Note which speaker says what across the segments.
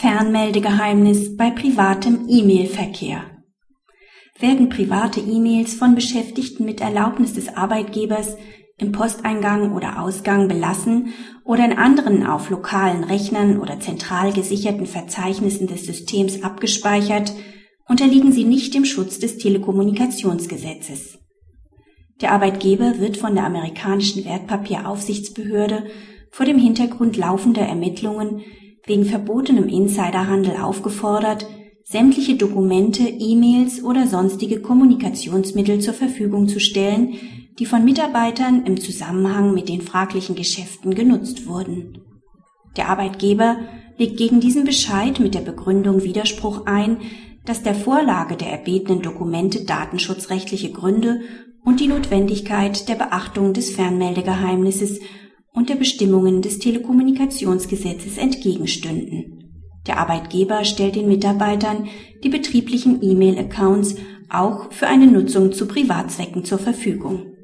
Speaker 1: Fernmeldegeheimnis bei privatem E-Mail-Verkehr. Werden private E-Mails von Beschäftigten mit Erlaubnis des Arbeitgebers im Posteingang oder Ausgang belassen oder in anderen auf lokalen Rechnern oder zentral gesicherten Verzeichnissen des Systems abgespeichert, unterliegen sie nicht dem Schutz des Telekommunikationsgesetzes. Der Arbeitgeber wird von der amerikanischen Wertpapieraufsichtsbehörde vor dem Hintergrund laufender Ermittlungen wegen verbotenem Insiderhandel aufgefordert, sämtliche Dokumente, E-Mails oder sonstige Kommunikationsmittel zur Verfügung zu stellen, die von Mitarbeitern im Zusammenhang mit den fraglichen Geschäften genutzt wurden. Der Arbeitgeber legt gegen diesen Bescheid mit der Begründung Widerspruch ein, dass der Vorlage der erbetenen Dokumente datenschutzrechtliche Gründe und die Notwendigkeit der Beachtung des Fernmeldegeheimnisses und der Bestimmungen des Telekommunikationsgesetzes entgegenstünden. Der Arbeitgeber stellt den Mitarbeitern die betrieblichen E-Mail-Accounts auch für eine Nutzung zu Privatzwecken zur Verfügung.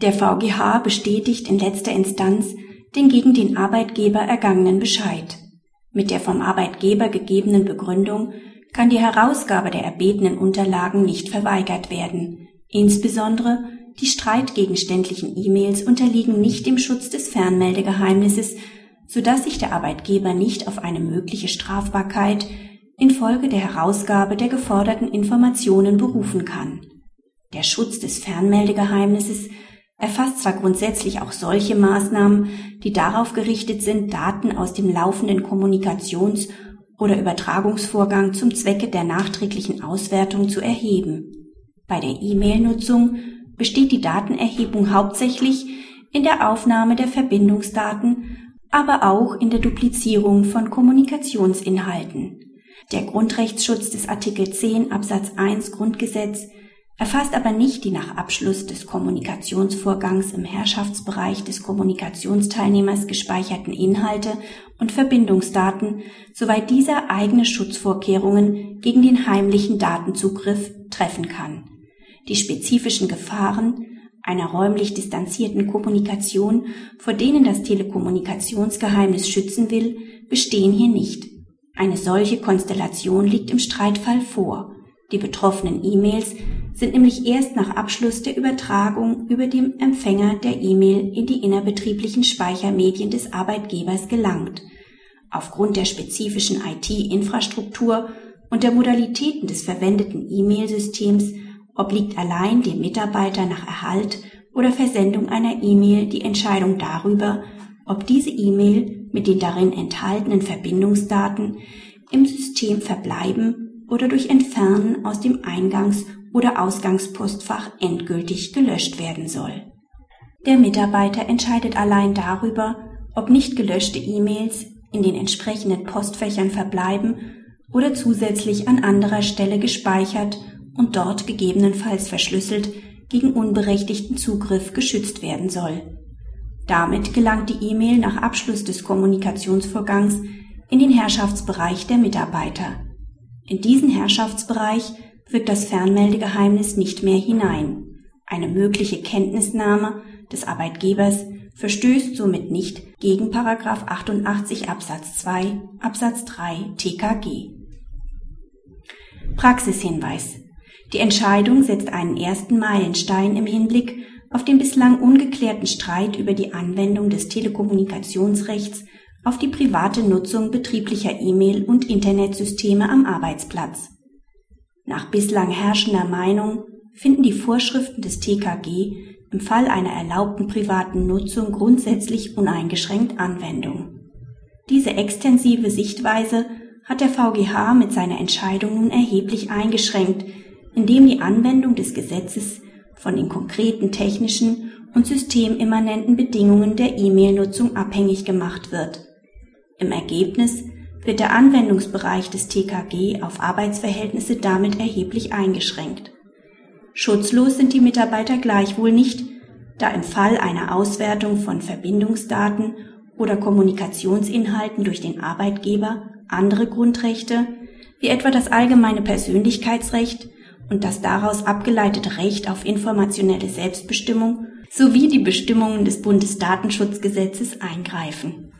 Speaker 1: Der VGH bestätigt in letzter Instanz den gegen den Arbeitgeber ergangenen Bescheid. Mit der vom Arbeitgeber gegebenen Begründung kann die Herausgabe der erbetenen Unterlagen nicht verweigert werden. Insbesondere die streitgegenständlichen E-Mails unterliegen nicht dem Schutz des Fernmeldegeheimnisses, sodass sich der Arbeitgeber nicht auf eine mögliche Strafbarkeit infolge der Herausgabe der geforderten Informationen berufen kann. Der Schutz des Fernmeldegeheimnisses erfasst zwar grundsätzlich auch solche Maßnahmen, die darauf gerichtet sind, Daten aus dem laufenden Kommunikations- oder Übertragungsvorgang zum Zwecke der nachträglichen Auswertung zu erheben. Bei der E-Mail-Nutzung besteht die Datenerhebung hauptsächlich in der Aufnahme der Verbindungsdaten, aber auch in der Duplizierung von Kommunikationsinhalten. Der Grundrechtsschutz des Artikel 10 Absatz 1 Grundgesetz erfasst aber nicht die nach Abschluss des Kommunikationsvorgangs im Herrschaftsbereich des Kommunikationsteilnehmers gespeicherten Inhalte und Verbindungsdaten, soweit dieser eigene Schutzvorkehrungen gegen den heimlichen Datenzugriff treffen kann. Die spezifischen Gefahren einer räumlich distanzierten Kommunikation, vor denen das Telekommunikationsgeheimnis schützen will, bestehen hier nicht. Eine solche Konstellation liegt im Streitfall vor. Die betroffenen E-Mails sind nämlich erst nach Abschluss der Übertragung über dem Empfänger der E-Mail in die innerbetrieblichen Speichermedien des Arbeitgebers gelangt. Aufgrund der spezifischen IT-Infrastruktur und der Modalitäten des verwendeten E-Mail-Systems obliegt allein dem Mitarbeiter nach Erhalt oder Versendung einer E-Mail die Entscheidung darüber, ob diese E-Mail mit den darin enthaltenen Verbindungsdaten im System verbleiben oder durch Entfernen aus dem Eingangs- oder Ausgangspostfach endgültig gelöscht werden soll. Der Mitarbeiter entscheidet allein darüber, ob nicht gelöschte E-Mails in den entsprechenden Postfächern verbleiben oder zusätzlich an anderer Stelle gespeichert und dort gegebenenfalls verschlüsselt gegen unberechtigten Zugriff geschützt werden soll. Damit gelangt die E-Mail nach Abschluss des Kommunikationsvorgangs in den Herrschaftsbereich der Mitarbeiter. In diesen Herrschaftsbereich wirkt das Fernmeldegeheimnis nicht mehr hinein. Eine mögliche Kenntnisnahme des Arbeitgebers verstößt somit nicht gegen 88 Absatz 2 Absatz 3 TKG. Praxishinweis die Entscheidung setzt einen ersten Meilenstein im Hinblick auf den bislang ungeklärten Streit über die Anwendung des Telekommunikationsrechts auf die private Nutzung betrieblicher E-Mail- und Internetsysteme am Arbeitsplatz. Nach bislang herrschender Meinung finden die Vorschriften des TKG im Fall einer erlaubten privaten Nutzung grundsätzlich uneingeschränkt Anwendung. Diese extensive Sichtweise hat der VGH mit seiner Entscheidung nun erheblich eingeschränkt, indem die Anwendung des Gesetzes von den konkreten technischen und systemimmanenten Bedingungen der E-Mail-Nutzung abhängig gemacht wird. Im Ergebnis wird der Anwendungsbereich des TKG auf Arbeitsverhältnisse damit erheblich eingeschränkt. Schutzlos sind die Mitarbeiter gleichwohl nicht, da im Fall einer Auswertung von Verbindungsdaten oder Kommunikationsinhalten durch den Arbeitgeber andere Grundrechte, wie etwa das allgemeine Persönlichkeitsrecht und das daraus abgeleitete Recht auf informationelle Selbstbestimmung sowie die Bestimmungen des Bundesdatenschutzgesetzes eingreifen